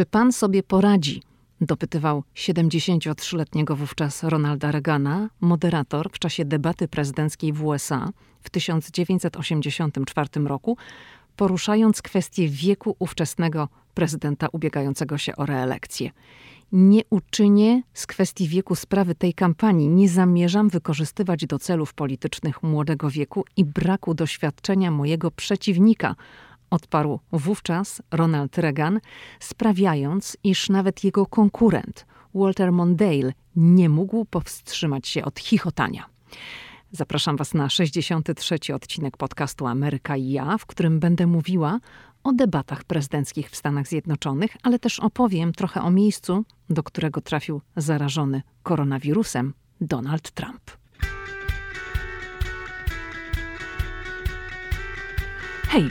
Czy pan sobie poradzi? Dopytywał 73-letniego wówczas Ronalda Reagana, moderator w czasie debaty prezydenckiej w USA w 1984 roku, poruszając kwestię wieku ówczesnego prezydenta ubiegającego się o reelekcję. Nie uczynię z kwestii wieku sprawy tej kampanii. Nie zamierzam wykorzystywać do celów politycznych młodego wieku i braku doświadczenia mojego przeciwnika, odparł wówczas Ronald Reagan, sprawiając, iż nawet jego konkurent, Walter Mondale, nie mógł powstrzymać się od chichotania. Zapraszam Was na 63. odcinek podcastu Ameryka i ja, w którym będę mówiła o debatach prezydenckich w Stanach Zjednoczonych, ale też opowiem trochę o miejscu, do którego trafił zarażony koronawirusem Donald Trump. Hej,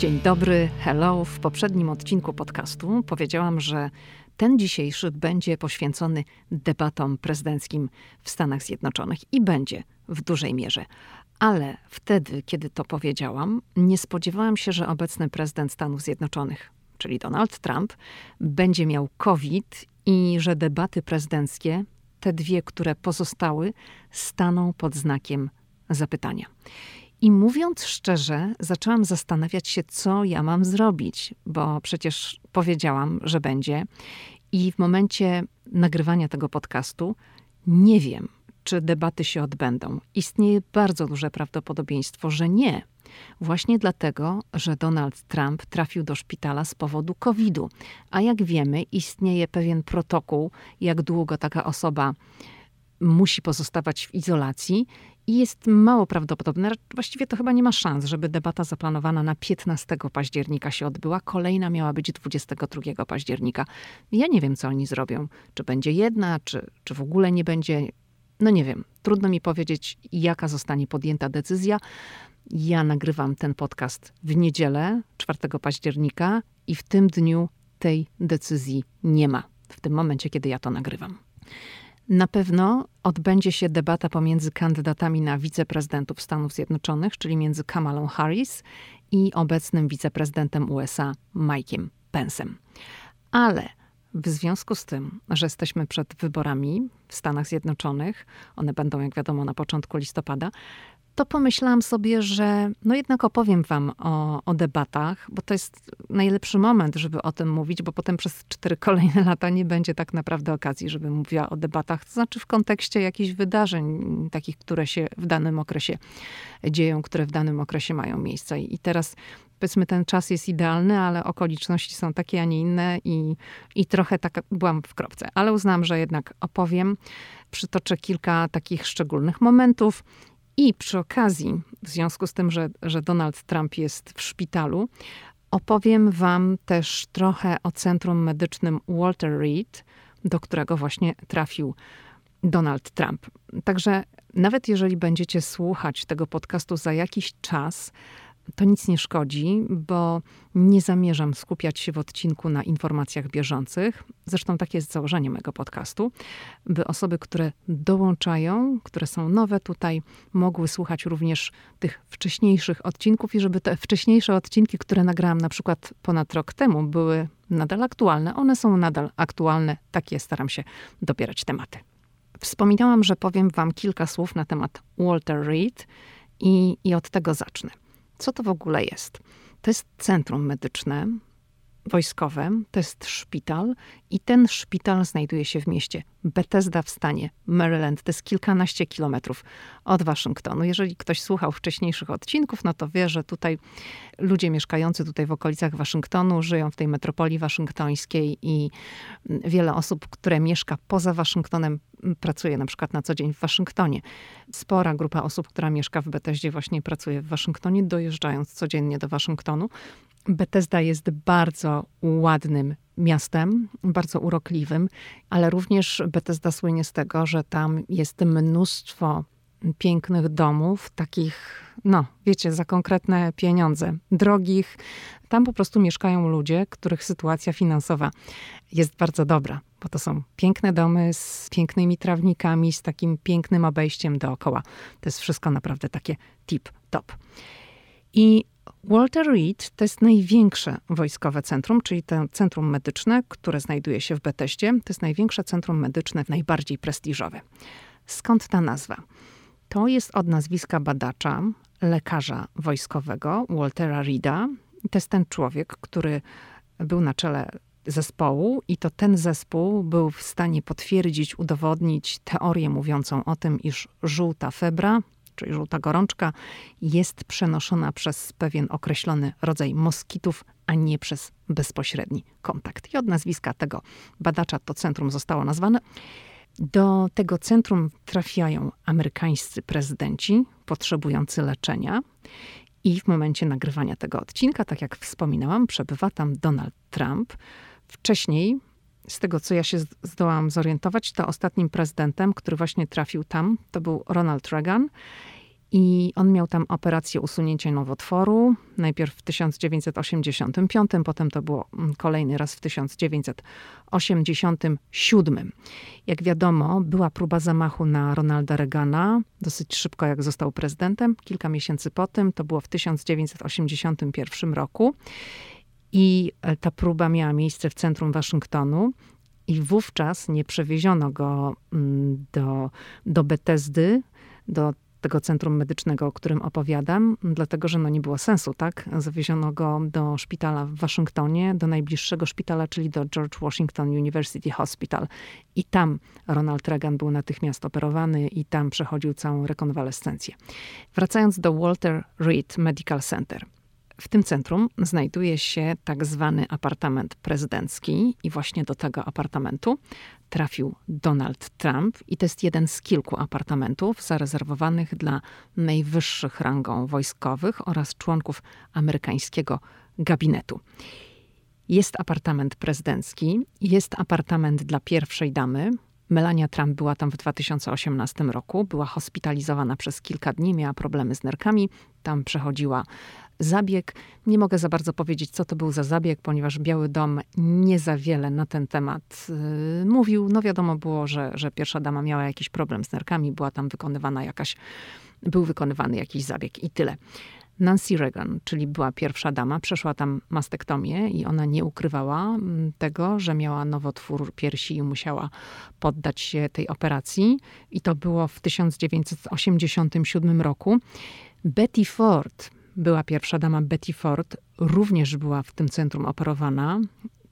Dzień dobry, hello. W poprzednim odcinku podcastu powiedziałam, że ten dzisiejszy będzie poświęcony debatom prezydenckim w Stanach Zjednoczonych i będzie w dużej mierze. Ale wtedy, kiedy to powiedziałam, nie spodziewałam się, że obecny prezydent Stanów Zjednoczonych, czyli Donald Trump, będzie miał COVID i że debaty prezydenckie, te dwie, które pozostały, staną pod znakiem zapytania. I mówiąc szczerze, zaczęłam zastanawiać się, co ja mam zrobić, bo przecież powiedziałam, że będzie. I w momencie nagrywania tego podcastu nie wiem, czy debaty się odbędą. Istnieje bardzo duże prawdopodobieństwo, że nie. Właśnie dlatego, że Donald Trump trafił do szpitala z powodu COVID-u. A jak wiemy, istnieje pewien protokół, jak długo taka osoba musi pozostawać w izolacji i jest mało prawdopodobne, właściwie to chyba nie ma szans, żeby debata zaplanowana na 15 października się odbyła. Kolejna miała być 22 października. Ja nie wiem, co oni zrobią. Czy będzie jedna, czy, czy w ogóle nie będzie. No nie wiem. Trudno mi powiedzieć, jaka zostanie podjęta decyzja. Ja nagrywam ten podcast w niedzielę, 4 października, i w tym dniu tej decyzji nie ma. W tym momencie, kiedy ja to nagrywam. Na pewno odbędzie się debata pomiędzy kandydatami na wiceprezydentów Stanów Zjednoczonych, czyli między Kamalą Harris i obecnym wiceprezydentem USA Mike'iem Pence'em. Ale w związku z tym, że jesteśmy przed wyborami w Stanach Zjednoczonych, one będą, jak wiadomo, na początku listopada, to pomyślałam sobie, że no jednak opowiem wam o, o, debatach, bo to jest najlepszy moment, żeby o tym mówić, bo potem przez cztery kolejne lata nie będzie tak naprawdę okazji, żeby mówiła o debatach. To znaczy w kontekście jakichś wydarzeń, takich, które się w danym okresie dzieją, które w danym okresie mają miejsce. I teraz powiedzmy ten czas jest idealny, ale okoliczności są takie, a nie inne i, i trochę tak byłam w kropce. Ale uznałam, że jednak opowiem, przytoczę kilka takich szczególnych momentów, i przy okazji, w związku z tym, że, że Donald Trump jest w szpitalu, opowiem Wam też trochę o centrum medycznym Walter Reed, do którego właśnie trafił Donald Trump. Także nawet jeżeli będziecie słuchać tego podcastu za jakiś czas, to nic nie szkodzi, bo nie zamierzam skupiać się w odcinku na informacjach bieżących. Zresztą takie jest założenie mego podcastu, by osoby, które dołączają, które są nowe tutaj, mogły słuchać również tych wcześniejszych odcinków i żeby te wcześniejsze odcinki, które nagrałam na przykład ponad rok temu, były nadal aktualne. One są nadal aktualne. Takie staram się dobierać tematy. Wspominałam, że powiem Wam kilka słów na temat Walter Reed i, i od tego zacznę. Co to w ogóle jest? To jest centrum medyczne, wojskowe, to jest szpital i ten szpital znajduje się w mieście Bethesda w stanie Maryland. To jest kilkanaście kilometrów od Waszyngtonu. Jeżeli ktoś słuchał wcześniejszych odcinków, no to wie, że tutaj ludzie mieszkający tutaj w okolicach Waszyngtonu żyją w tej metropolii waszyngtońskiej i wiele osób, które mieszka poza Waszyngtonem, pracuje na przykład na co dzień w Waszyngtonie. Spora grupa osób, która mieszka w Bethesdzie, właśnie pracuje w Waszyngtonie, dojeżdżając codziennie do Waszyngtonu. Bethesda jest bardzo ładnym miastem, bardzo urokliwym, ale również Bethesda słynie z tego, że tam jest mnóstwo pięknych domów, takich, no, wiecie, za konkretne pieniądze, drogich. Tam po prostu mieszkają ludzie, których sytuacja finansowa jest bardzo dobra, bo to są piękne domy z pięknymi trawnikami, z takim pięknym obejściem dookoła. To jest wszystko naprawdę takie tip-top. I Walter Reed to jest największe wojskowe centrum, czyli to centrum medyczne, które znajduje się w Beteście. To jest największe centrum medyczne, najbardziej prestiżowe. Skąd ta nazwa? To jest od nazwiska badacza, lekarza wojskowego Waltera Reeda. To jest ten człowiek, który był na czele zespołu i to ten zespół był w stanie potwierdzić, udowodnić teorię mówiącą o tym, iż żółta febra, czyli żółta gorączka, jest przenoszona przez pewien określony rodzaj moskitów, a nie przez bezpośredni kontakt. I od nazwiska tego badacza to centrum zostało nazwane. Do tego centrum trafiają amerykańscy prezydenci potrzebujący leczenia. I w momencie nagrywania tego odcinka, tak jak wspominałam, przebywa tam Donald Trump. Wcześniej, z tego co ja się zdołałam zorientować, to ostatnim prezydentem, który właśnie trafił tam, to był Ronald Reagan. I on miał tam operację usunięcia nowotworu, najpierw w 1985, potem to było mm, kolejny raz w 1987. Jak wiadomo, była próba zamachu na Ronalda Reagana, dosyć szybko jak został prezydentem, kilka miesięcy po tym, to było w 1981 roku. I e, ta próba miała miejsce w centrum Waszyngtonu. I wówczas nie przewieziono go mm, do, do Betesdy, do tego centrum medycznego, o którym opowiadam, dlatego że no nie było sensu, tak? Zawieziono go do szpitala w Waszyngtonie, do najbliższego szpitala, czyli do George Washington University Hospital. I tam Ronald Reagan był natychmiast operowany i tam przechodził całą rekonwalescencję. Wracając do Walter Reed Medical Center. W tym centrum znajduje się tak zwany apartament prezydencki i właśnie do tego apartamentu trafił Donald Trump i to jest jeden z kilku apartamentów zarezerwowanych dla najwyższych rangą wojskowych oraz członków amerykańskiego gabinetu. Jest apartament prezydencki, jest apartament dla pierwszej damy. Melania Trump była tam w 2018 roku, była hospitalizowana przez kilka dni, miała problemy z nerkami. Tam przechodziła zabieg. Nie mogę za bardzo powiedzieć, co to był za zabieg, ponieważ Biały Dom nie za wiele na ten temat y, mówił. No wiadomo było, że, że pierwsza dama miała jakiś problem z nerkami, była tam wykonywana jakaś, był wykonywany jakiś zabieg i tyle. Nancy Reagan, czyli była pierwsza dama, przeszła tam mastektomię i ona nie ukrywała mm, tego, że miała nowotwór piersi i musiała poddać się tej operacji. I to było w 1987 roku. Betty Ford, była pierwsza dama Betty Ford, również była w tym centrum operowana.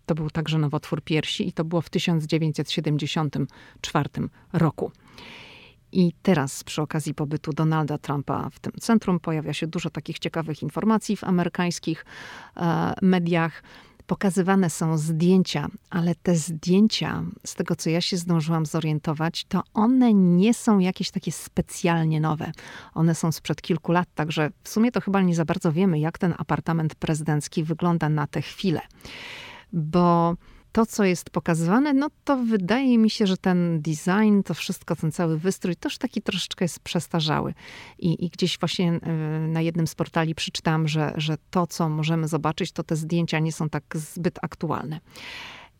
To był także nowotwór piersi i to było w 1974 roku. I teraz przy okazji pobytu Donalda Trumpa w tym centrum pojawia się dużo takich ciekawych informacji w amerykańskich e, mediach pokazywane są zdjęcia, ale te zdjęcia, z tego co ja się zdążyłam zorientować, to one nie są jakieś takie specjalnie nowe. One są sprzed kilku lat, także w sumie to chyba nie za bardzo wiemy, jak ten apartament prezydencki wygląda na tę chwilę. Bo to, co jest pokazywane, no to wydaje mi się, że ten design, to wszystko, ten cały wystrój, też taki troszeczkę jest przestarzały. I, i gdzieś właśnie e, na jednym z portali przeczytałam, że, że to, co możemy zobaczyć, to te zdjęcia nie są tak zbyt aktualne.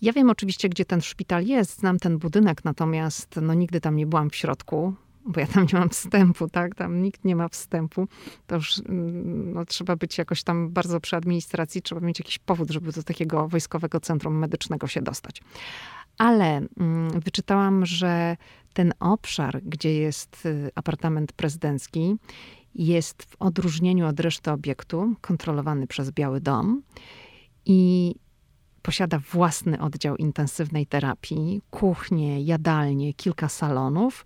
Ja wiem oczywiście, gdzie ten szpital jest, znam ten budynek, natomiast no, nigdy tam nie byłam w środku bo ja tam nie mam wstępu, tak? Tam nikt nie ma wstępu. To już mm, no, trzeba być jakoś tam bardzo przy administracji, trzeba mieć jakiś powód, żeby do takiego wojskowego centrum medycznego się dostać. Ale mm, wyczytałam, że ten obszar, gdzie jest y, apartament prezydencki, jest w odróżnieniu od reszty obiektu kontrolowany przez Biały Dom i posiada własny oddział intensywnej terapii, kuchnię, jadalnię, kilka salonów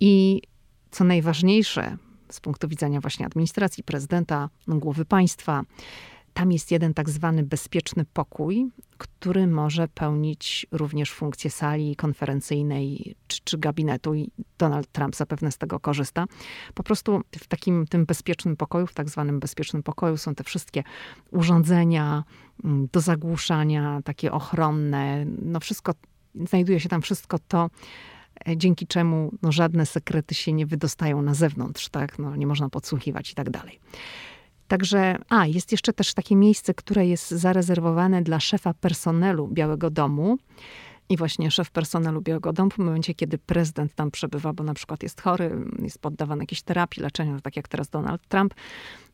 i co najważniejsze z punktu widzenia właśnie administracji prezydenta, głowy państwa, tam jest jeden tak zwany bezpieczny pokój, który może pełnić również funkcję sali konferencyjnej czy, czy, gabinetu i Donald Trump zapewne z tego korzysta. Po prostu w takim tym bezpiecznym pokoju, w tak zwanym bezpiecznym pokoju są te wszystkie urządzenia mm, do zagłuszania, takie ochronne, no wszystko, znajduje się tam wszystko to, dzięki czemu no, żadne sekrety się nie wydostają na zewnątrz, tak? No, nie można podsłuchiwać i tak dalej. Także, a, jest jeszcze też takie miejsce, które jest zarezerwowane dla szefa personelu Białego Domu. I właśnie szef personelu Białego Domu w momencie, kiedy prezydent tam przebywa, bo na przykład jest chory, jest poddawany jakiejś terapii, leczeniu, tak jak teraz Donald Trump,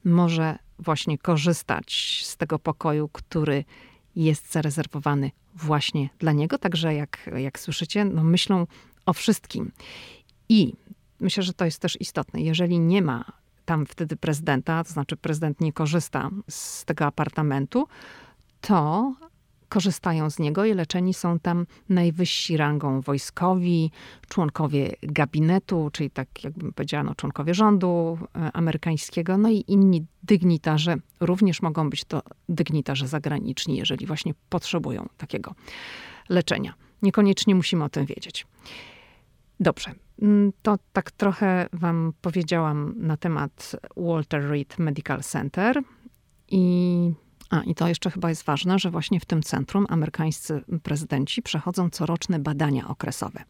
może właśnie korzystać z tego pokoju, który jest zarezerwowany właśnie dla niego. Także jak, jak słyszycie, no myślą o wszystkim. I myślę, że to jest też istotne. Jeżeli nie ma tam wtedy prezydenta, to znaczy prezydent nie korzysta z tego apartamentu, to korzystają z niego i leczeni są tam najwyżsi rangą wojskowi, członkowie gabinetu, czyli tak jakbym powiedziała, członkowie rządu e, amerykańskiego, no i inni dygnitarze. Również mogą być to dygnitarze zagraniczni, jeżeli właśnie potrzebują takiego leczenia. Niekoniecznie musimy o tym wiedzieć. Dobrze. Mm, to tak trochę Wam powiedziałam na temat Walter Reed Medical Center. I, a, I to jeszcze chyba jest ważne, że właśnie w tym centrum amerykańscy prezydenci przechodzą coroczne badania okresowe.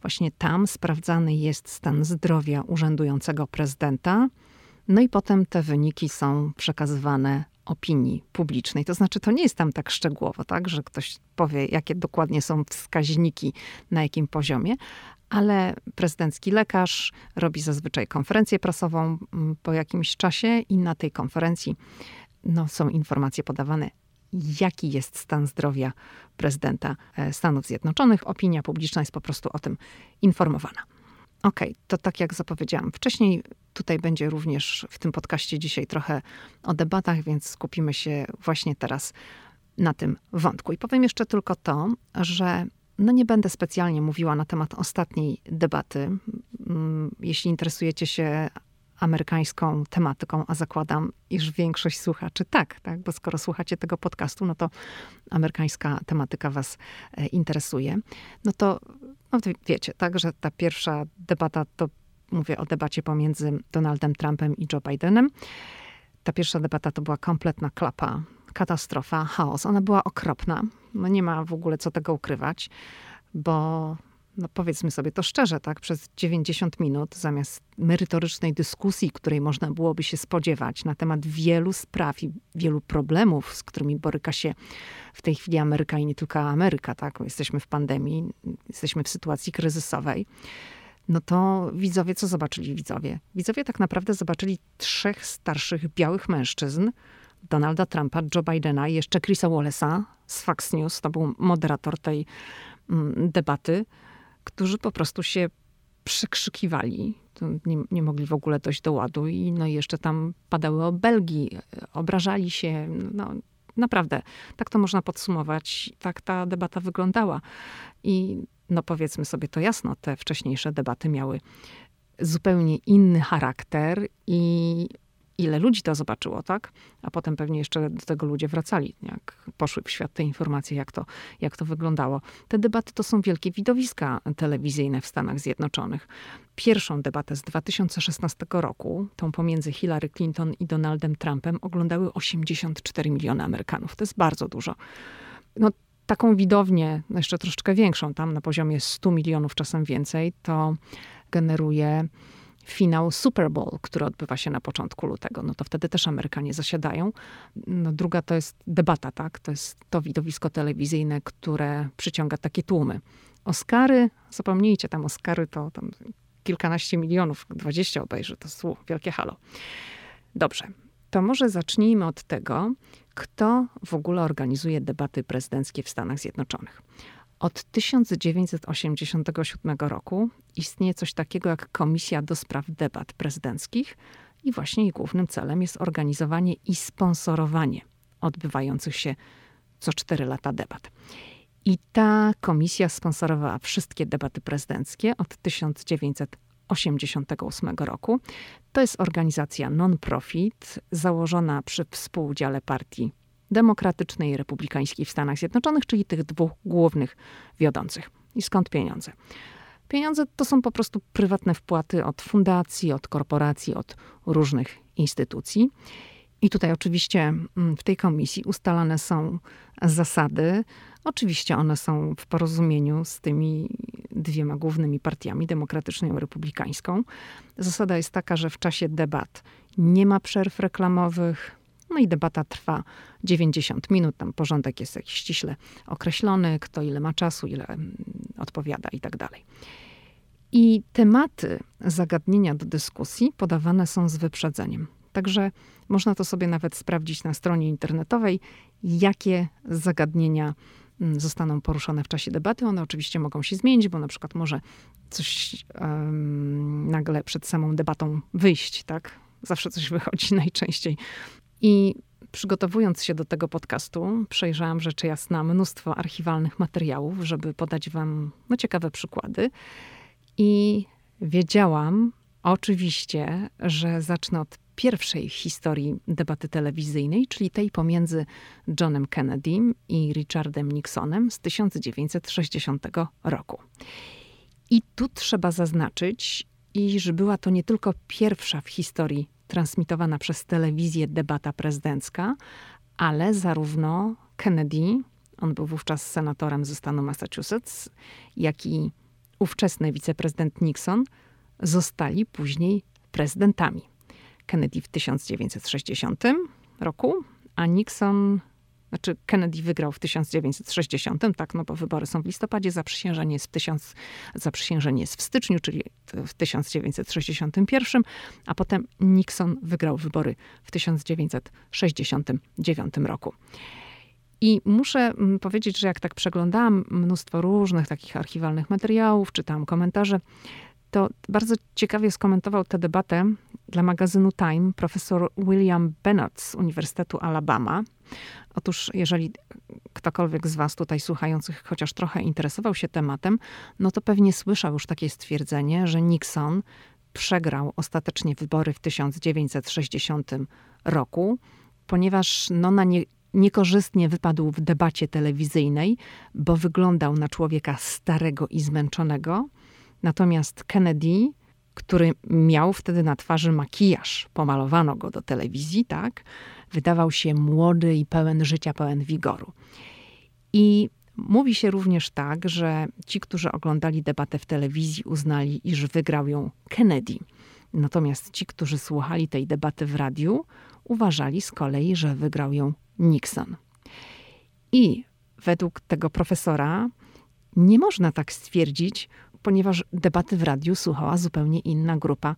Właśnie tam sprawdzany jest stan zdrowia urzędującego prezydenta. No i potem te wyniki są przekazywane opinii publicznej. To znaczy, to nie jest tam tak szczegółowo, tak, że ktoś powie, jakie dokładnie są wskaźniki, na jakim poziomie, ale prezydencki lekarz robi zazwyczaj konferencję prasową po jakimś czasie i na tej konferencji no, są informacje podawane, jaki jest stan zdrowia prezydenta e, Stanów Zjednoczonych. Opinia publiczna jest po prostu o tym informowana. OK, to tak jak zapowiedziałam wcześniej, tutaj będzie również w tym podcaście dzisiaj trochę o debatach, więc skupimy się właśnie teraz na tym wątku. I powiem jeszcze tylko to, że no nie będę specjalnie mówiła na temat ostatniej debaty. Mm, jeśli interesujecie się amerykańską tematyką, a zakładam, iż większość słuchaczy tak, tak, bo skoro słuchacie tego podcastu, no to amerykańska tematyka was e, interesuje. No to no wiecie, tak, że ta pierwsza debata to mówię o debacie pomiędzy Donaldem Trumpem i Joe Bidenem. Ta pierwsza debata to była kompletna klapa katastrofa, chaos. Ona była okropna. No nie ma w ogóle co tego ukrywać, bo no powiedzmy sobie to szczerze, tak, przez 90 minut zamiast merytorycznej dyskusji, której można byłoby się spodziewać na temat wielu spraw i wielu problemów, z którymi boryka się w tej chwili Ameryka i nie tylko Ameryka, tak, jesteśmy w pandemii, jesteśmy w sytuacji kryzysowej, no to widzowie, co zobaczyli widzowie? Widzowie tak naprawdę zobaczyli trzech starszych białych mężczyzn, Donalda Trumpa, Joe Bidena i jeszcze Chrisa Wallace'a z Fox News, to był moderator tej mm, debaty, którzy po prostu się przekrzykiwali. Nie, nie, mogli w ogóle dojść do ładu i no jeszcze tam padały o Belgii, obrażali się. No, naprawdę, tak to można podsumować. Tak ta debata wyglądała. I no powiedzmy sobie to jasno, te wcześniejsze debaty miały zupełnie inny charakter i ile ludzi to zobaczyło, tak? A potem pewnie jeszcze do tego ludzie wracali, jak poszły w świat te informacje, jak to, jak to wyglądało. Te debaty to są wielkie widowiska telewizyjne w Stanach Zjednoczonych. Pierwszą debatę z 2016 roku, tą pomiędzy Hillary Clinton i Donaldem Trumpem, oglądały 84 miliony Amerykanów. To jest bardzo dużo. No, taką widownię, no jeszcze troszeczkę większą, tam na poziomie 100 milionów, czasem więcej, to generuje finał Super Bowl, który odbywa się na początku lutego. No to wtedy też Amerykanie zasiadają. No druga to jest debata, tak? To jest to widowisko telewizyjne, które przyciąga takie tłumy. Oscary, zapomnijcie, tam Oscary to tam kilkanaście milionów, dwadzieścia obejrzy, to jest wielkie halo. Dobrze, to może zacznijmy od tego, kto w ogóle organizuje debaty prezydenckie w Stanach Zjednoczonych. Od 1987 roku istnieje coś takiego jak Komisja do Spraw Debat Prezydenckich i właśnie jej głównym celem jest organizowanie i sponsorowanie odbywających się co cztery lata debat. I ta komisja sponsorowała wszystkie debaty prezydenckie od 1988 roku. To jest organizacja non-profit założona przy współudziale partii demokratycznej i republikańskiej w Stanach Zjednoczonych, czyli tych dwóch głównych wiodących. I skąd pieniądze? Pieniądze to są po prostu prywatne wpłaty od fundacji, od korporacji, od różnych instytucji. I tutaj oczywiście mm, w tej komisji ustalane są zasady. Oczywiście one są w porozumieniu z tymi dwiema głównymi partiami, demokratyczną i republikańską. Zasada jest taka, że w czasie debat nie ma przerw reklamowych, no i debata trwa 90 minut, tam porządek jest jakiś ściśle określony, kto ile ma czasu, ile mm, odpowiada i tak dalej. I tematy zagadnienia do dyskusji podawane są z wyprzedzeniem. Także można to sobie nawet sprawdzić na stronie internetowej, jakie zagadnienia mm, zostaną poruszone w czasie debaty. One oczywiście mogą się zmienić, bo na przykład może coś um, nagle przed samą debatą wyjść, tak? Zawsze coś wychodzi najczęściej. I przygotowując się do tego podcastu, przejrzałam rzecz jasna mnóstwo archiwalnych materiałów, żeby podać wam no, ciekawe przykłady. I wiedziałam oczywiście, że zacznę od pierwszej historii debaty telewizyjnej, czyli tej pomiędzy Johnem Kennedym i Richardem Nixonem z 1960 roku. I tu trzeba zaznaczyć, iż była to nie tylko pierwsza w historii transmitowana przez telewizję debata prezydencka, ale zarówno Kennedy, on był wówczas senatorem ze stanu Massachusetts, jak i ówczesny wiceprezydent Nixon zostali później prezydentami. Kennedy w 1960 roku, a Nixon, znaczy Kennedy wygrał w 1960, tak, no bo wybory są w listopadzie, zaprzysiężenie jest w, zaprzysiężenie jest w styczniu, czyli w 1961, a potem Nixon wygrał wybory w 1969 roku. I muszę mm, powiedzieć, że jak tak przeglądałam mnóstwo różnych takich archiwalnych materiałów, czytałam komentarze, to bardzo ciekawie skomentował tę debatę dla magazynu Time profesor William Bennett z Uniwersytetu Alabama. Otóż, jeżeli ktokolwiek z Was tutaj słuchających chociaż trochę interesował się tematem, no to pewnie słyszał już takie stwierdzenie, że Nixon przegrał ostatecznie wybory w 1960 roku, ponieważ no, na nie, niekorzystnie wypadł w debacie telewizyjnej, bo wyglądał na człowieka starego i zmęczonego. Natomiast Kennedy, który miał wtedy na twarzy makijaż, pomalowano go do telewizji, tak, wydawał się młody i pełen życia, pełen wigoru. I mówi się również tak, że ci, którzy oglądali debatę w telewizji, uznali, iż wygrał ją Kennedy. Natomiast ci, którzy słuchali tej debaty w radiu, uważali z kolei, że wygrał ją Nixon. I według tego profesora nie można tak stwierdzić, ponieważ debaty w radiu słuchała zupełnie inna grupa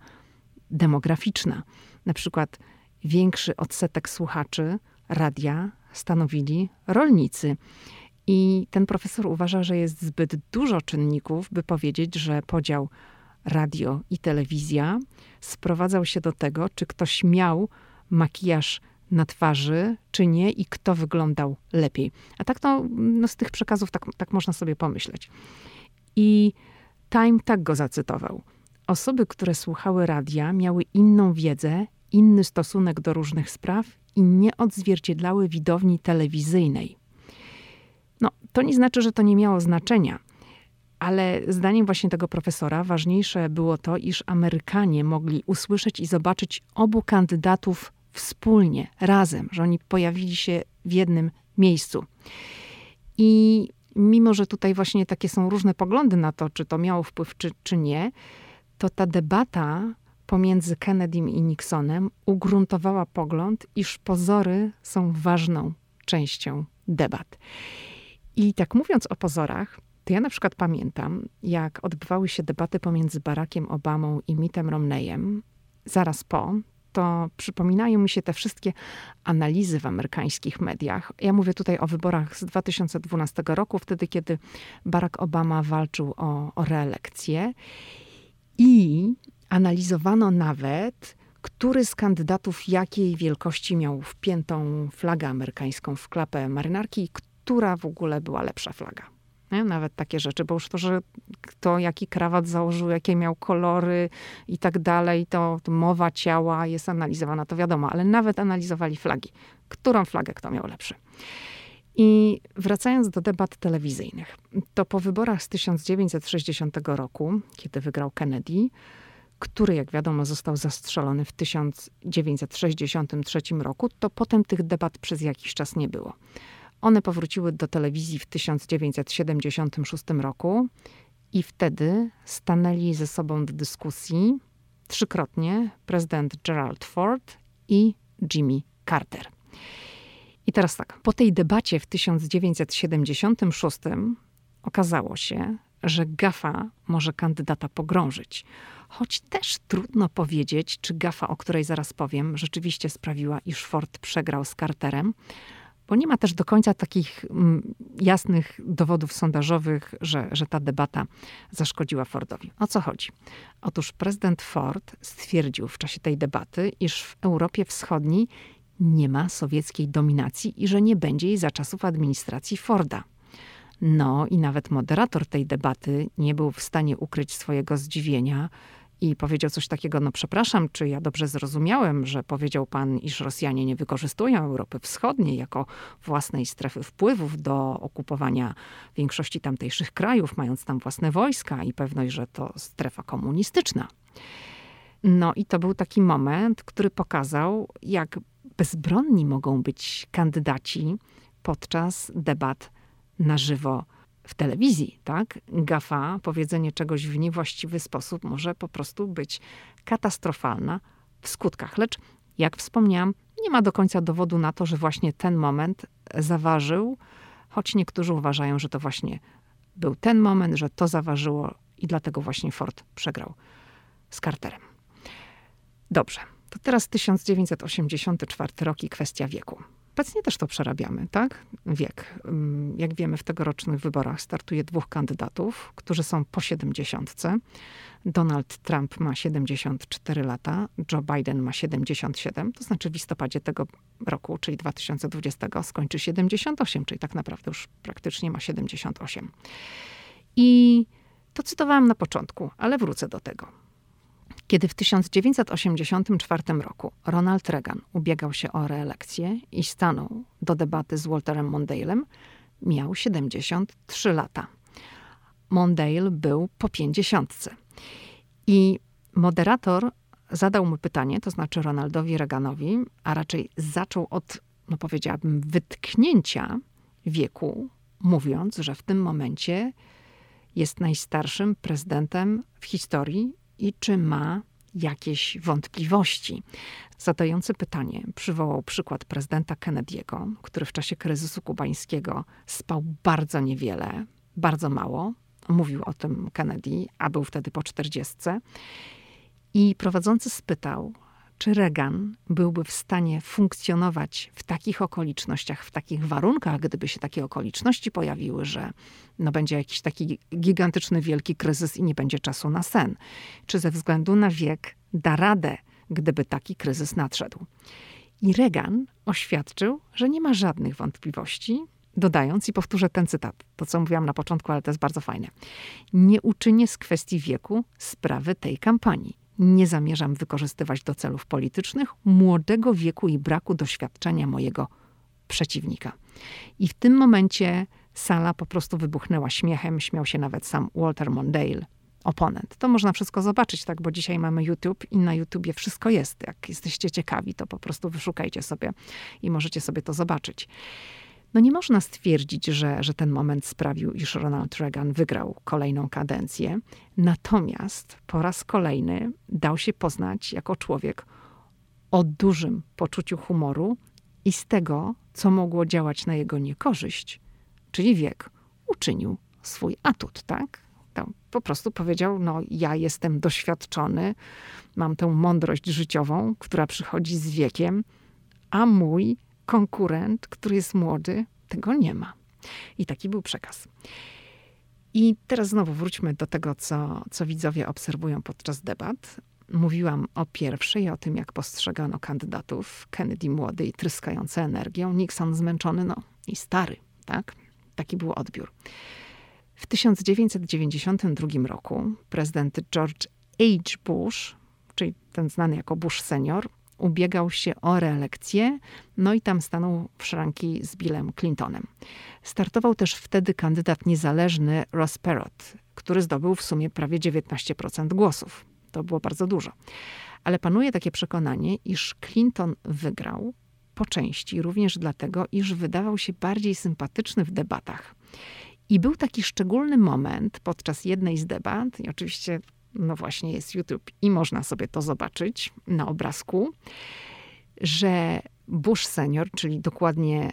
demograficzna. Na przykład większy odsetek słuchaczy radia stanowili rolnicy. I ten profesor uważa, że jest zbyt dużo czynników, by powiedzieć, że podział radio i telewizja sprowadzał się do tego, czy ktoś miał makijaż na twarzy, czy nie, i kto wyglądał lepiej. A tak to no, z tych przekazów tak, tak można sobie pomyśleć. I Time tak go zacytował. Osoby, które słuchały radia, miały inną wiedzę, inny stosunek do różnych spraw i nie odzwierciedlały widowni telewizyjnej. No, to nie znaczy, że to nie miało znaczenia, ale zdaniem właśnie tego profesora ważniejsze było to, iż Amerykanie mogli usłyszeć i zobaczyć obu kandydatów wspólnie, razem, że oni pojawili się w jednym miejscu. I mimo, że tutaj właśnie takie są różne poglądy na to, czy to miało wpływ, czy, czy nie, to ta debata pomiędzy Kennedym i Nixonem ugruntowała pogląd, iż pozory są ważną częścią debat. I tak mówiąc o pozorach, to ja na przykład pamiętam, jak odbywały się debaty pomiędzy Barackiem Obamą i Mittem Romneyem zaraz po, to przypominają mi się te wszystkie analizy w amerykańskich mediach. Ja mówię tutaj o wyborach z 2012 roku, wtedy, kiedy Barack Obama walczył o, o reelekcję. I analizowano nawet, który z kandydatów jakiej wielkości miał wpiętą flagę amerykańską w klapę marynarki, która w ogóle była lepsza flaga. Nie? Nawet takie rzeczy, bo już to, że kto jaki krawat założył, jakie miał kolory i tak dalej, to, to mowa ciała jest analizowana, to wiadomo, ale nawet analizowali flagi. Którą flagę kto miał lepszy. I wracając do debat telewizyjnych, to po wyborach z 1960 roku, kiedy wygrał Kennedy, który, jak wiadomo, został zastrzelony w 1963 roku, to potem tych debat przez jakiś czas nie było. One powróciły do telewizji w 1976 roku i wtedy stanęli ze sobą do dyskusji trzykrotnie prezydent Gerald Ford i Jimmy Carter. I teraz tak, po tej debacie w 1976 okazało się, że gafa może kandydata pogrążyć. Choć też trudno powiedzieć, czy gafa, o której zaraz powiem, rzeczywiście sprawiła, iż Ford przegrał z Carterem, bo nie ma też do końca takich mm, jasnych dowodów sondażowych, że, że ta debata zaszkodziła Fordowi. O co chodzi? Otóż prezydent Ford stwierdził w czasie tej debaty, iż w Europie Wschodniej nie ma sowieckiej dominacji i że nie będzie jej za czasów administracji Forda. No i nawet moderator tej debaty nie był w stanie ukryć swojego zdziwienia i powiedział coś takiego: No, przepraszam, czy ja dobrze zrozumiałem, że powiedział pan, iż Rosjanie nie wykorzystują Europy Wschodniej jako własnej strefy wpływów do okupowania większości tamtejszych krajów, mając tam własne wojska i pewność, że to strefa komunistyczna. No i to był taki moment, który pokazał, jak bezbronni mogą być kandydaci podczas debat na żywo w telewizji, tak? Gafa, powiedzenie czegoś w niewłaściwy sposób może po prostu być katastrofalna w skutkach. Lecz, jak wspomniałam, nie ma do końca dowodu na to, że właśnie ten moment zaważył, choć niektórzy uważają, że to właśnie był ten moment, że to zaważyło i dlatego właśnie Ford przegrał z Carterem. Dobrze, to teraz 1984 rok i kwestia wieku. Obecnie też to przerabiamy, tak? Wiek. Mm, jak wiemy, w tegorocznych wyborach startuje dwóch kandydatów, którzy są po 70. Donald Trump ma 74 lata, Joe Biden ma 77, to znaczy w listopadzie tego roku, czyli 2020, skończy 78, czyli tak naprawdę już praktycznie ma 78. I to cytowałam na początku, ale wrócę do tego. Kiedy w 1984 roku Ronald Reagan ubiegał się o reelekcję i stanął do debaty z Walterem Mondale'em, miał 73 lata. Mondale był po pięćdziesiątce. I moderator zadał mu pytanie, to znaczy Ronaldowi Reaganowi, a raczej zaczął od, no powiedziałabym, wytknięcia wieku, mówiąc, że w tym momencie jest najstarszym prezydentem w historii i czy ma jakieś wątpliwości. Zadający pytanie przywołał przykład prezydenta Kennedy'ego, który w czasie kryzysu kubańskiego spał bardzo niewiele, bardzo mało. Mówił o tym Kennedy, a był wtedy po czterdziestce. I prowadzący spytał, czy Reagan byłby w stanie funkcjonować w takich okolicznościach, w takich warunkach, gdyby się takie okoliczności pojawiły, że no będzie jakiś taki gigantyczny, wielki kryzys i nie będzie czasu na sen. Czy ze względu na wiek da radę, gdyby taki kryzys nadszedł. I Reagan oświadczył, że nie ma żadnych wątpliwości, dodając, i powtórzę ten cytat, to co mówiłam na początku, ale to jest bardzo fajne. Nie uczynię z kwestii wieku sprawy tej kampanii nie zamierzam wykorzystywać do celów politycznych młodego wieku i braku doświadczenia mojego przeciwnika. I w tym momencie sala po prostu wybuchnęła śmiechem, śmiał się nawet sam Walter Mondale, oponent. To można wszystko zobaczyć, tak, bo dzisiaj mamy YouTube i na YouTubie wszystko jest. Jak jesteście ciekawi, to po prostu wyszukajcie sobie i możecie sobie to zobaczyć. No nie można stwierdzić, że, że ten moment sprawił, iż Ronald Reagan wygrał kolejną kadencję. Natomiast po raz kolejny dał się poznać jako człowiek o dużym poczuciu humoru i z tego, co mogło działać na jego niekorzyść, czyli wiek, uczynił swój atut, tak? To po prostu powiedział: No, ja jestem doświadczony, mam tę mądrość życiową, która przychodzi z wiekiem, a mój konkurent, który jest młody, tego nie ma. I taki był przekaz. I teraz znowu wróćmy do tego, co, co widzowie obserwują podczas debat. Mówiłam o pierwszej, o tym, jak postrzegano kandydatów. Kennedy młody i tryskający energią, Nixon zmęczony, no i stary, tak? Taki był odbiór. W 1992 roku prezydent George H. Bush, czyli ten znany jako Bush senior, ubiegał się o reelekcję, no i tam stanął w szranki z Billem Clintonem. Startował też wtedy kandydat niezależny Ross Perot, który zdobył w sumie prawie 19% głosów. To było bardzo dużo. Ale panuje takie przekonanie, iż Clinton wygrał po części również dlatego, iż wydawał się bardziej sympatyczny w debatach. I był taki szczególny moment podczas jednej z debat, i oczywiście, no właśnie, jest YouTube i można sobie to zobaczyć na obrazku, że Bush senior, czyli dokładnie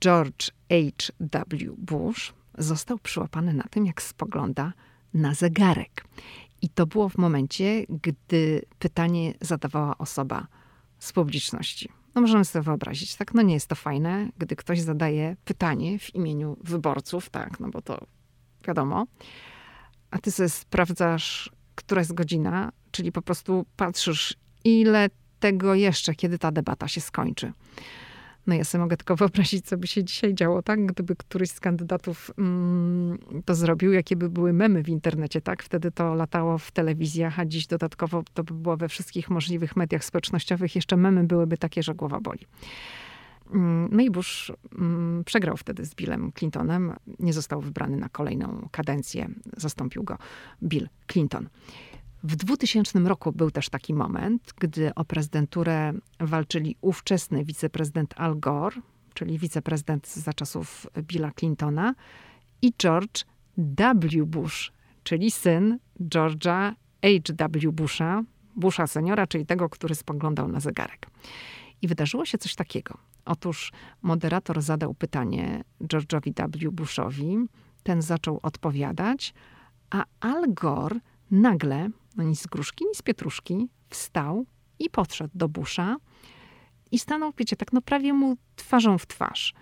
George H.W. Bush, został przyłapany na tym, jak spogląda na zegarek. I to było w momencie, gdy pytanie zadawała osoba z publiczności. No możemy sobie wyobrazić, tak? No nie jest to fajne, gdy ktoś zadaje pytanie w imieniu wyborców, tak? No bo to wiadomo. A ty sobie sprawdzasz, która jest godzina, czyli po prostu patrzysz, ile tego jeszcze, kiedy ta debata się skończy. No ja sobie mogę tylko wyobrazić, co by się dzisiaj działo, tak? Gdyby któryś z kandydatów mm, to zrobił, jakie by były memy w internecie, tak? Wtedy to latało w telewizjach, a dziś dodatkowo to by było we wszystkich możliwych mediach społecznościowych. Jeszcze memy byłyby takie, że głowa boli. Mm, no i Bush mm, przegrał wtedy z Billem Clintonem. Nie został wybrany na kolejną kadencję. Zastąpił go Bill Clinton. W 2000 roku był też taki moment, gdy o prezydenturę walczyli ówczesny wiceprezydent Al Gore, czyli wiceprezydent za czasów Billa Clintona, i George W. Bush, czyli syn George'a H.W. Busha, Busha seniora, czyli tego, który spoglądał na zegarek. I wydarzyło się coś takiego. Otóż moderator zadał pytanie George'owi W. Bushowi, ten zaczął odpowiadać, a Al Gore nagle no z gruszki, ni z pietruszki, wstał i podszedł do Busza i stanął, wiecie, tak no prawie mu twarzą w twarz.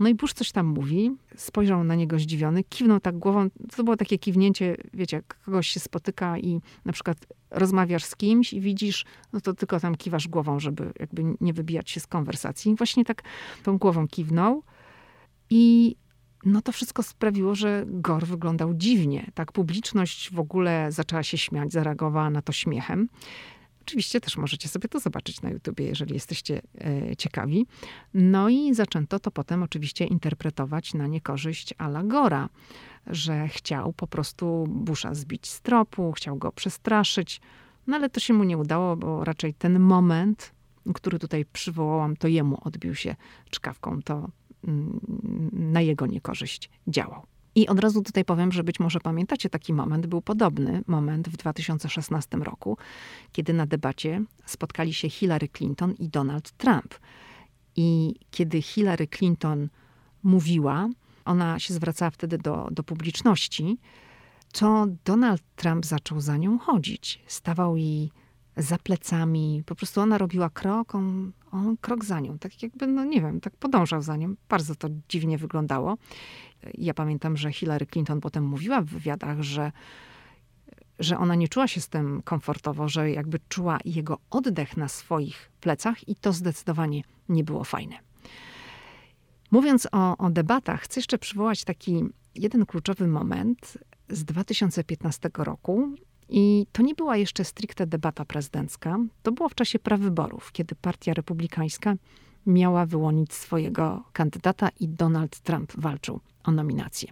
No i Bush coś tam mówi, spojrzał na niego zdziwiony, kiwnął tak głową. To było takie kiwnięcie, wiecie, jak kogoś się spotyka i na przykład rozmawiasz z kimś i widzisz, no to tylko tam kiwasz głową, żeby jakby nie wybijać się z konwersacji. I właśnie tak tą głową kiwnął i no to wszystko sprawiło, że Gor wyglądał dziwnie. Tak, publiczność w ogóle zaczęła się śmiać, zareagowała na to śmiechem. Oczywiście też możecie sobie to zobaczyć na YouTubie, jeżeli jesteście e, ciekawi. No i zaczęto to potem oczywiście interpretować na niekorzyść Ala Gora, że chciał po prostu Busha zbić z tropu, chciał go przestraszyć. No ale to się mu nie udało, bo raczej ten moment, który tutaj przywołałam, to jemu odbił się czkawką. To na jego niekorzyść działał. I od razu tutaj powiem, że być może pamiętacie taki moment, był podobny moment w 2016 roku, kiedy na debacie spotkali się Hillary Clinton i Donald Trump. I kiedy Hillary Clinton mówiła, ona się zwracała wtedy do, do publiczności, to Donald Trump zaczął za nią chodzić. Stawał jej za plecami. Po prostu ona robiła krok, on, on krok za nią. Tak jakby, no nie wiem, tak podążał za nią. Bardzo to dziwnie wyglądało. Ja pamiętam, że Hillary Clinton potem mówiła w wywiadach, że, że ona nie czuła się z tym komfortowo, że jakby czuła jego oddech na swoich plecach i to zdecydowanie nie było fajne. Mówiąc o, o debatach, chcę jeszcze przywołać taki jeden kluczowy moment z 2015 roku, i to nie była jeszcze stricte debata prezydencka. To było w czasie prawyborów, kiedy Partia Republikańska miała wyłonić swojego kandydata i Donald Trump walczył o nominację.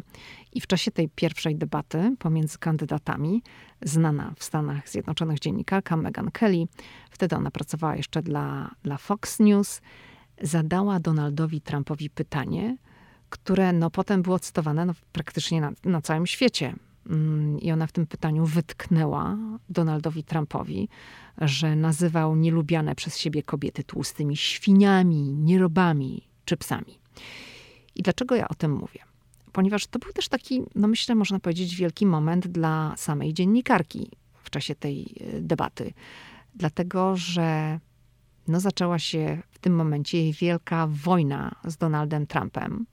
I w czasie tej pierwszej debaty pomiędzy kandydatami, znana w Stanach Zjednoczonych dziennikarka Meghan Kelly, wtedy ona pracowała jeszcze dla, dla Fox News, zadała Donaldowi Trumpowi pytanie, które no, potem było cytowane no, praktycznie na, na całym świecie. Mm, I ona w tym pytaniu wytknęła Donaldowi Trumpowi, że nazywał nielubiane przez siebie kobiety tłustymi świniami, nierobami czy psami. I dlaczego ja o tym mówię? Ponieważ to był też taki, no myślę, można powiedzieć, wielki moment dla samej dziennikarki w czasie tej e, debaty. Dlatego, że no zaczęła się w tym momencie wielka wojna z Donaldem Trumpem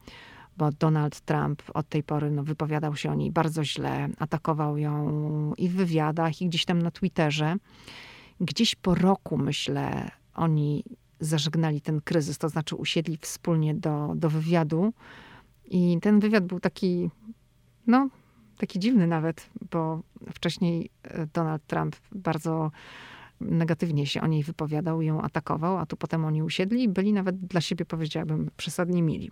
bo Donald Trump od tej pory no, wypowiadał się o niej bardzo źle, atakował ją i w wywiadach, i gdzieś tam na Twitterze. Gdzieś po roku, myślę, oni zażegnali ten kryzys, to znaczy usiedli wspólnie do, do wywiadu I ten wywiad był taki, no, taki dziwny nawet, bo wcześniej e, Donald Trump bardzo negatywnie się o niej wypowiadał, ją atakował, a tu potem oni usiedli i byli nawet dla siebie, powiedziałabym, przesadnie mili.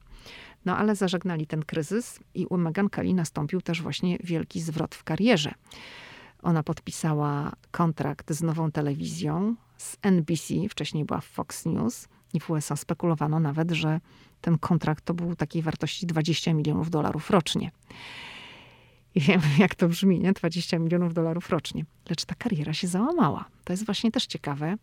No ale zażegnali ten kryzys i u Meghan Kelly nastąpił też właśnie wielki zwrot w karierze. Ona podpisała kontrakt z nową telewizją, z NBC, wcześniej była w Fox News i w USA spekulowano nawet, że ten kontrakt to był takiej wartości 20 milionów dolarów rocznie. I wiem, jak to brzmi, nie? 20 milionów dolarów rocznie. Lecz ta kariera się załamała. To jest właśnie też ciekawe,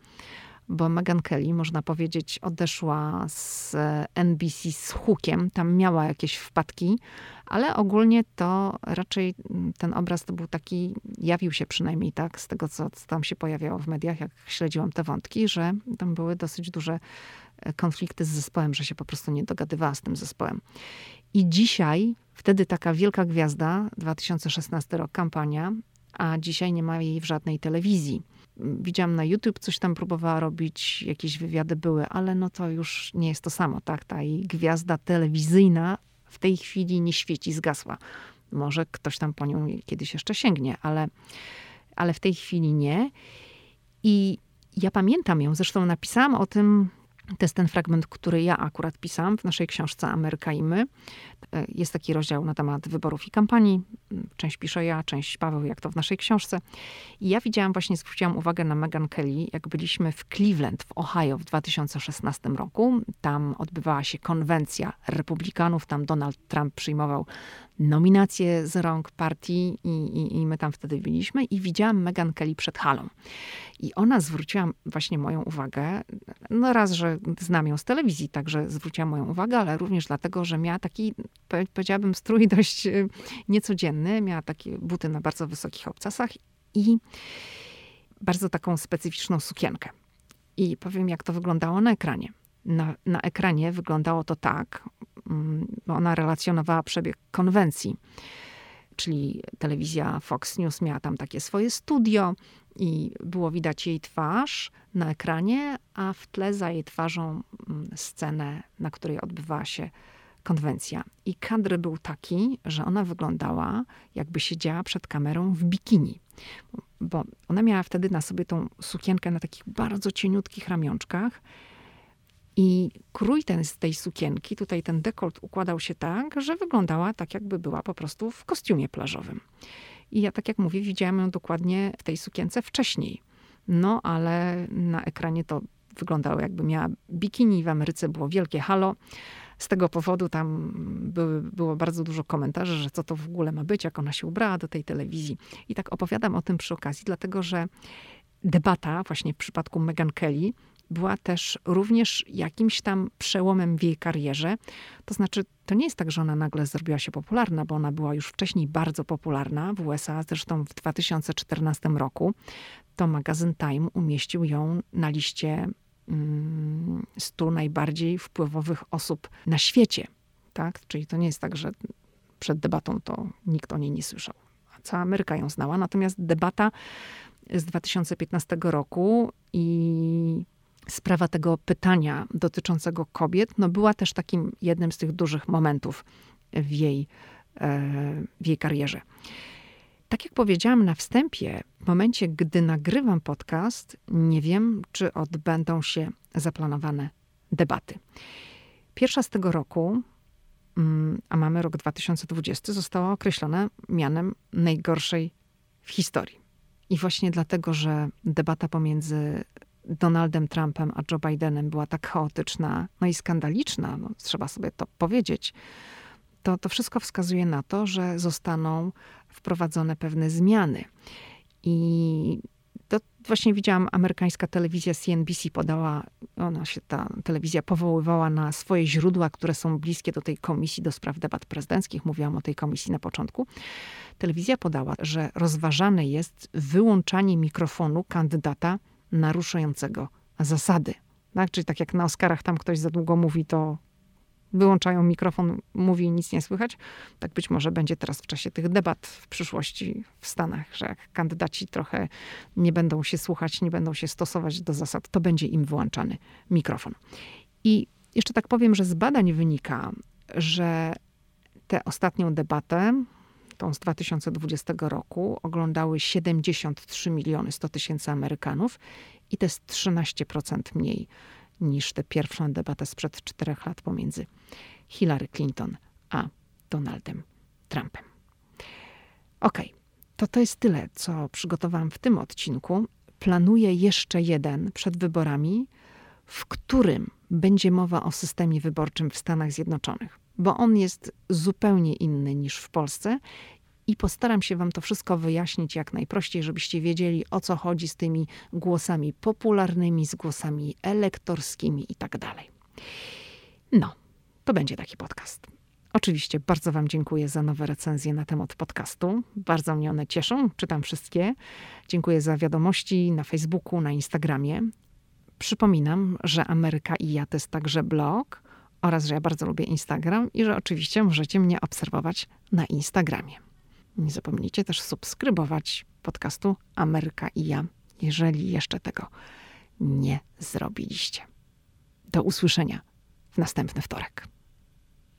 bo Meghan Kelly, można powiedzieć, odeszła z NBC z hukiem. Tam miała jakieś wpadki, ale ogólnie to raczej ten obraz to był taki, jawił się przynajmniej tak, z tego, co, co tam się pojawiało w mediach, jak śledziłam te wątki, że tam były dosyć duże e, konflikty z zespołem, że się po prostu nie dogadywała z tym zespołem. I dzisiaj, wtedy taka wielka gwiazda, 2016 rok, kampania, a dzisiaj nie ma jej w żadnej telewizji. Widziałam na YouTube, coś tam próbowała robić, jakieś wywiady były, ale no to już nie jest to samo, tak? Ta jej gwiazda telewizyjna w tej chwili nie świeci, zgasła. Może ktoś tam po nią kiedyś jeszcze sięgnie, ale, ale w tej chwili nie. I ja pamiętam ją, zresztą napisałam o tym to jest ten fragment, który ja akurat pisałam w naszej książce Ameryka i my. E, jest taki rozdział na temat wyborów i kampanii. Część piszę ja, część Paweł, jak to w naszej książce. I ja widziałam właśnie, zwróciłam uwagę na Meghan Kelly, jak byliśmy w Cleveland w Ohio w 2016 roku. Tam odbywała się konwencja republikanów, tam Donald Trump przyjmował nominacje z rąk partii i, i, i my tam wtedy byliśmy i widziałam Meghan Kelly przed halą. I ona zwróciła właśnie moją uwagę, no raz, że znam ją z telewizji, także zwróciła moją uwagę, ale również dlatego, że miała taki, powiedziałabym, strój dość y, niecodzienny. Miała takie buty na bardzo wysokich obcasach i bardzo taką specyficzną sukienkę. I powiem, jak to wyglądało na ekranie. Na, na ekranie wyglądało to tak, mm, ona relacjonowała przebieg konwencji, czyli telewizja Fox News miała tam takie swoje studio, i było widać jej twarz na ekranie, a w tle za jej twarzą mm, scenę, na której odbywała się konwencja. I kadr był taki, że ona wyglądała, jakby siedziała przed kamerą w bikini. Bo ona miała wtedy na sobie tą sukienkę na takich bardzo cieniutkich ramionczkach. I krój ten z tej sukienki, tutaj ten dekolt układał się tak, że wyglądała tak, jakby była po prostu w kostiumie plażowym. I ja, tak jak mówię, widziałam ją dokładnie w tej sukience wcześniej. No, ale na ekranie to wyglądało jakby miała bikini. W Ameryce było wielkie halo. Z tego powodu tam były, było bardzo dużo komentarzy, że co to w ogóle ma być, jak ona się ubrała do tej telewizji. I tak opowiadam o tym przy okazji, dlatego że debata właśnie w przypadku Meghan Kelly była też również jakimś tam przełomem w jej karierze. To znaczy, to nie jest tak, że ona nagle zrobiła się popularna, bo ona była już wcześniej bardzo popularna w USA. Zresztą w 2014 roku to magazyn Time umieścił ją na liście mm, 100 najbardziej wpływowych osób na świecie. Tak? Czyli to nie jest tak, że przed debatą to nikt o niej nie słyszał. Cała Ameryka ją znała. Natomiast debata z 2015 roku i sprawa tego pytania dotyczącego kobiet no była też takim jednym z tych dużych momentów w jej, e, w jej karierze. Tak jak powiedziałam na wstępie, w momencie, gdy nagrywam podcast, nie wiem, czy odbędą się zaplanowane debaty. Pierwsza z tego roku, mm, a mamy rok 2020, została określona mianem najgorszej w historii. I właśnie dlatego, że debata pomiędzy Donaldem Trumpem a Joe Bidenem była tak chaotyczna, no i skandaliczna, no, trzeba sobie to powiedzieć, to, to wszystko wskazuje na to, że zostaną wprowadzone pewne zmiany. I to właśnie widziałam, amerykańska telewizja CNBC podała, ona się, ta telewizja powoływała na swoje źródła, które są bliskie do tej komisji do spraw debat prezydenckich. Mówiłam o tej komisji na początku. Telewizja podała, że rozważane jest wyłączanie mikrofonu kandydata naruszającego zasady. Tak? Czyli tak jak na Oscarach tam ktoś za długo mówi, to wyłączają mikrofon, mówi i nic nie słychać. Tak być może będzie teraz w czasie tych debat w przyszłości w Stanach, że jak kandydaci trochę nie będą się słuchać, nie będą się stosować do zasad, to będzie im wyłączany mikrofon. I jeszcze tak powiem, że z badań wynika, że Tę ostatnią debatę, tą z 2020 roku, oglądały 73 miliony 100 tysięcy Amerykanów i to jest 13% mniej niż tę pierwszą debatę sprzed czterech lat pomiędzy Hillary Clinton a Donaldem Trumpem. Okej, okay, to to jest tyle, co przygotowałam w tym odcinku. Planuję jeszcze jeden przed wyborami, w którym będzie mowa o systemie wyborczym w Stanach Zjednoczonych, bo on jest zupełnie inny niż w Polsce i postaram się Wam to wszystko wyjaśnić jak najprościej, żebyście wiedzieli o co chodzi z tymi głosami popularnymi, z głosami elektorskimi i tak dalej. No, to będzie taki podcast. Oczywiście bardzo Wam dziękuję za nowe recenzje na temat podcastu. Bardzo mnie one cieszą, czytam wszystkie. Dziękuję za wiadomości na Facebooku, na Instagramie. Przypominam, że Ameryka i ja to jest także blog oraz, że ja bardzo lubię Instagram i że oczywiście możecie mnie obserwować na Instagramie. Nie zapomnijcie też subskrybować podcastu Ameryka i ja, jeżeli jeszcze tego nie zrobiliście. Do usłyszenia w następny wtorek.